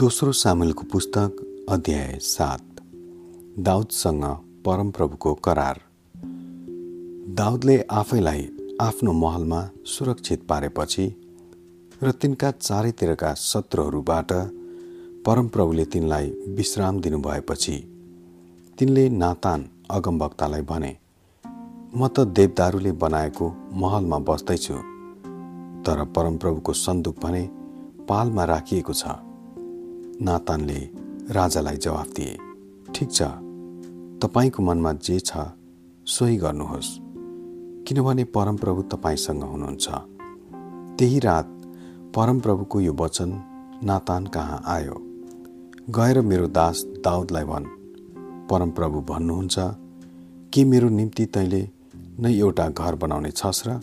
दोस्रो सामेलको पुस्तक अध्याय सात दाउदसँग परमप्रभुको करार। दाउदले आफैलाई आफ्नो महलमा सुरक्षित पारेपछि र तिनका चारैतिरका शत्रुहरूबाट परमप्रभुले तिनलाई विश्राम दिनुभएपछि तिनले नातान अगमभक्तालाई भने म त देवदारूले बनाएको महलमा बस्दैछु तर परमप्रभुको सन्दुक भने पालमा राखिएको छ। नातानले राजालाई जवाफ दिए ठिक छ तपाईँको मनमा जे छ सोही गर्नुहोस्। किनभने परमप्रभु तपाईँसँग हुनुहुन्छ। त्यही रात परमप्रभुको यो वचन नातान कहाँ आयो? गएर मेरो दास दाउदलाई भन् परमप्रभु भन्नुहुन्छ के मेरो निम्ति तैँले नै एउटा घर बनाउने छस् र?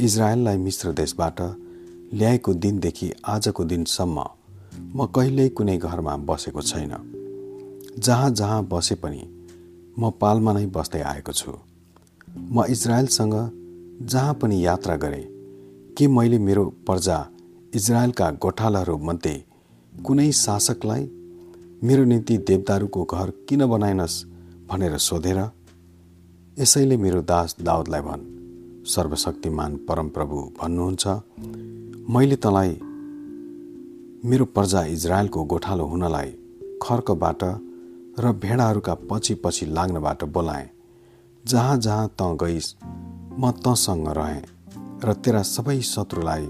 इजरायललाई मिश्र देशबाट ल्याएको दिनदेखि आजको दिनसम्म म कहिल्यै कुनै घरमा बसेको छैन। जहाँ जहाँ बसे पनि म पालमा नै बस्दै आएको छु। म इजरायलसँग जहाँ पनि यात्रा गरेँ के मैले मेरो प्रजा इजरायलका गोठालाहरूमध्ये कुनै शासकलाई मेरो निम्ति देवदारूको घर किन बनाइनस् भनेर सोधेर यसैले मेरो दास दाउदलाई भन् सर्वशक्तिमान परमप्रभु भन्नुहुन्छ। मैले तँलाई मेरो प्रजा इजरायलको गोठालो हुनलाई खर्कबाट र भेडाहरूका पछि पछि लाग्नबाट बोलाएँ जहाँ जहाँ तँ गइस् म तँसँग रहेँ र तेरा सबै शत्रुलाई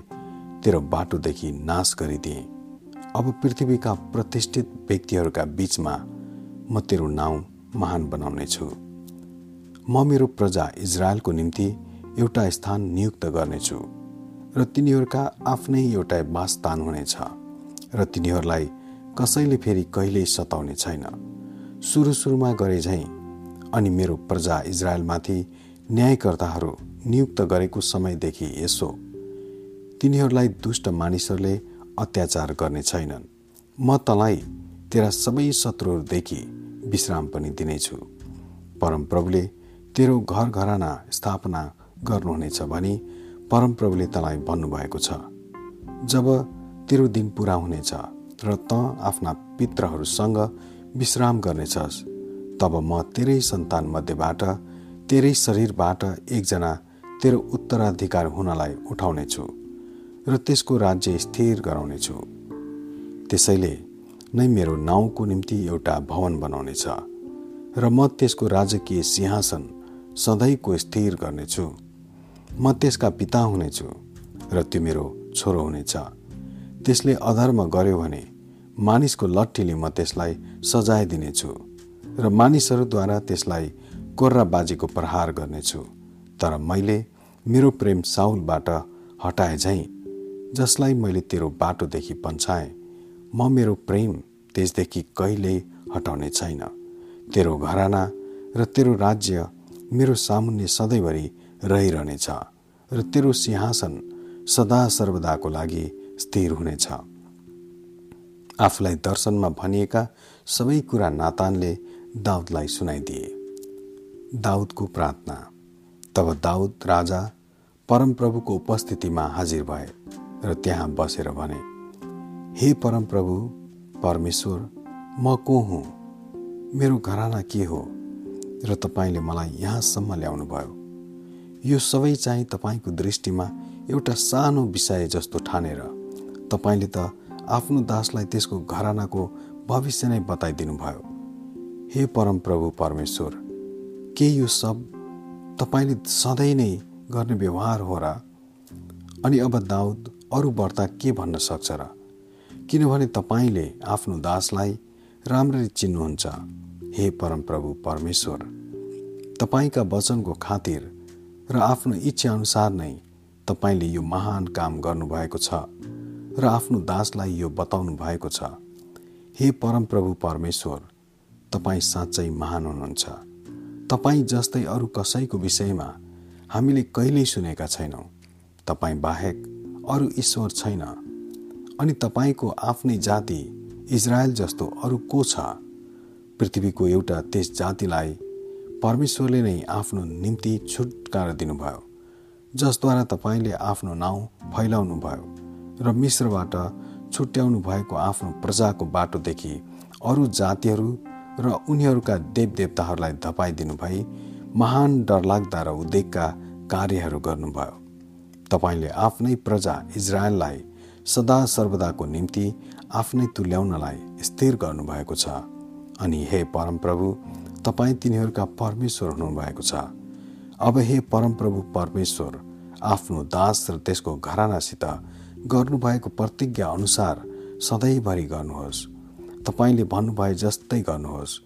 तेरो बाटोदेखि नाश गरिदिएँ। अब पृथ्वीका प्रतिष्ठित व्यक्तिहरूका बिचमा म तेरो नाउँ महान बनाउने छु म मेरो प्रजा इजरायलको निम्ति एउटा स्थान नियुक्त गर्नेछु र तिनीहरूका आफ्नै एउटा वासस्थान हुनेछ। र तिनीहरूलाई कसैले फेरि कहिल्यै सताउने छैन। सुरु सुरुमा गरे झैँ अनि मेरो प्रजा इजरायलमाथि न्यायकर्ताहरू नियुक्त गरेको समयदेखि यसो तिनीहरूलाई दुष्ट मानिसहरूले अत्याचार गर्ने छैनन्। म तँलाई तेरा सबै शत्रुहरूदेखि विश्राम पनि दिनेछु। परमप्रभुले तेरो घर घराना स्थापना गर्नुहुनेछ भने परमप्रभुले तँलाई भन्नुभएको छ। जब तेरो दिन पुरा हुनेछ र त आफ्ना पित्रहरूसँग विश्राम गर्नेछस्। तब म तेरै सन्तान मध्येबाट तेरै शरीरबाट एकजना तेरो उत्तराधिकार हुनलाई उठाउनेछु र त्यसको राज्य स्थिर गराउनेछु। त्यसैले नै मेरो नाउँको निम्ति एउटा भवन बनाउनेछ र म त्यसको राजकीय सिंहासन सधैँको स्थिर गर्नेछु। म त्यसका पिता हुनेछु र त्यो मेरो छोरो हुनेछ। त्यसले अधर्म गर्यो भने मानिसको लट्ठीले म त्यसलाई सजाय दिनेछु र मानिसहरूद्वारा त्यसलाई कोर्रा बाजीको प्रहार गर्नेछु। तर मैले मेरो प्रेम साउलबाट हटाए झैँ जसलाई मैले तेरो बाटोदेखि पन्छाएँ म मेरो प्रेम त्यसदेखि कहिल्यै हटाउने छैन। तेरो घराना र तेरो राज्य मेरो सामुन्य सधैँभरि रहिरहनेछ र तेरो सिंहासन सदा सर्वदाको लागि स्थिर हुनेछ। आफूलाई दर्शनमा भनिएका सबै कुरा नातानले दाउदलाई सुनाइदिए। दाउदको प्रार्थना। तब दाउद राजा परमप्रभुको उपस्थितिमा हाजिर भए र त्यहाँ बसेर भने हे परमप्रभु परमेश्वर म को हुँ? मेरो घराना के हो? र तपाईँले मलाई यहाँसम्म ल्याउनुभयो। यो सबै चाहिँ तपाईँको दृष्टिमा एउटा सानो विषय जस्तो ठानेर तपाईँले त आफ्नो दासलाई त्यसको घरानाको भविष्य नै बताइदिनु भयो हे परमप्रभु परमेश्वर के यो सब तपाईँले सधैँ नै गर्ने व्यवहार हो र? अनि अब दाउद अरू व्रता के भन्न सक्छ र? किनभने तपाईँले आफ्नो दासलाई राम्ररी चिन्नुहुन्छ। हे परमप्रभु परमेश्वर तपाईँका वचनको खातिर र आफ्नो इच्छा अनुसार नै तपाईँले यो महान काम गर्नुभएको छ। र आफ्नो दासलाई यो बताउनु भएको छ। हे परमप्रभु परमेश्वर तपाईँ साँच्चै महान हुनुहुन्छ। तपाईँ जस्तै अरू कसैको विषयमा हामीले कहिल्यै सुनेका छैनौँ। तपाईँ बाहेक अरू ईश्वर छैन। अनि तपाईँको आफ्नै जाति इजरायल जस्तो अरू को छ? पृथ्वीको एउटा त्यस जातिलाई परमेश्वरले नै आफ्नो निम्ति छुटकारा दिनुभयो जसद्वारा तपाईँले आफ्नो नाउँ फैलाउनु भयो र मिश्रबाट छुट्याउनु भएको आफ्नो प्रजाको बाटोदेखि अरू जातिहरू र उनीहरूका देवदेवताहरूलाई धपाइदिनु भई महान डरलाग्दा र उद्वेगका कार्यहरू गर्नुभयो। तपाईँले आफ्नै प्रजा इजरायललाई सदा सर्वदाको निम्ति आफ्नै तुल्याउनलाई स्थिर गर्नुभएको छ। अनि हे परमप्रभु तपाईँ तिनीहरूका परमेश्वर हुनुभएको छ। अब हे परमप्रभु परमेश्वर आफ्नो दास र त्यसको घरानासित गर्नुभएको प्रतिज्ञा अनुसार सधैँभरि गर्नुहोस्। तपाईँले भन्नुभए जस्तै गर्नुहोस्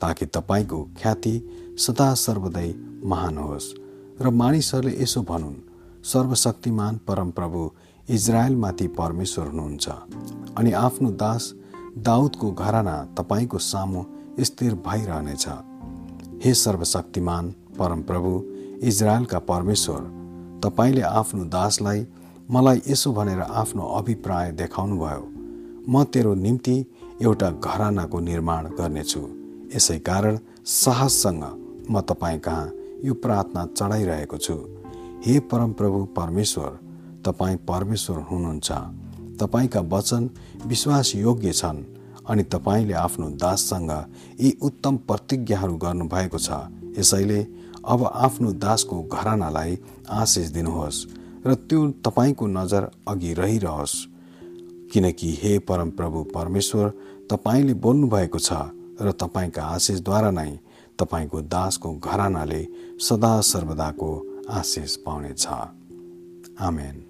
ताकि तपाईँको ख्याति सदा सर्वदै महान होस्। र मानिसहरूले यसो भनुन् सर्वशक्तिमान परमप्रभु इजरायलमाथि परमेश्वर हुनुहुन्छ। अनि आफ्नो दास दाउदको घराना तपाईँको सामु स्थिर भइरहनेछ। हे सर्वशक्तिमान परमप्रभु इजरायलका परमेश्वर तपाईँले आफ्नो दासलाई मलाई यसो भनेर आफ्नो अभिप्राय देखाउनुभयो। म तेरो निम्ति एउटा घरानाको निर्माण गर्नेछु। यसै कारण साहससँग म तपाईँ कहाँ यो प्रार्थना चढाइरहेको छु। हे परमप्रभु परमेश्वर तपाईँ परमेश्वर हुनुहुन्छ। तपाईँका वचन विश्वासयोग्य छन् अनि तपाईँले आफ्नो दाससँग यी उत्तम प्रतिज्ञाहरू गर्नुभएको छ। यसैले अब आफ्नो दासको घरानालाई आशिष दिनुहोस्। र त्यो तपाईँको नजर अघि रहिरहोस्। किनकि हे परमप्रभु परमेश्वर तपाईँले बोल्नुभएको छ र तपाईँका आशिषद्वारा नै तपाईँको दासको घरानाले सदा सर्वदाको आशिष पाउनेछ। आमेन।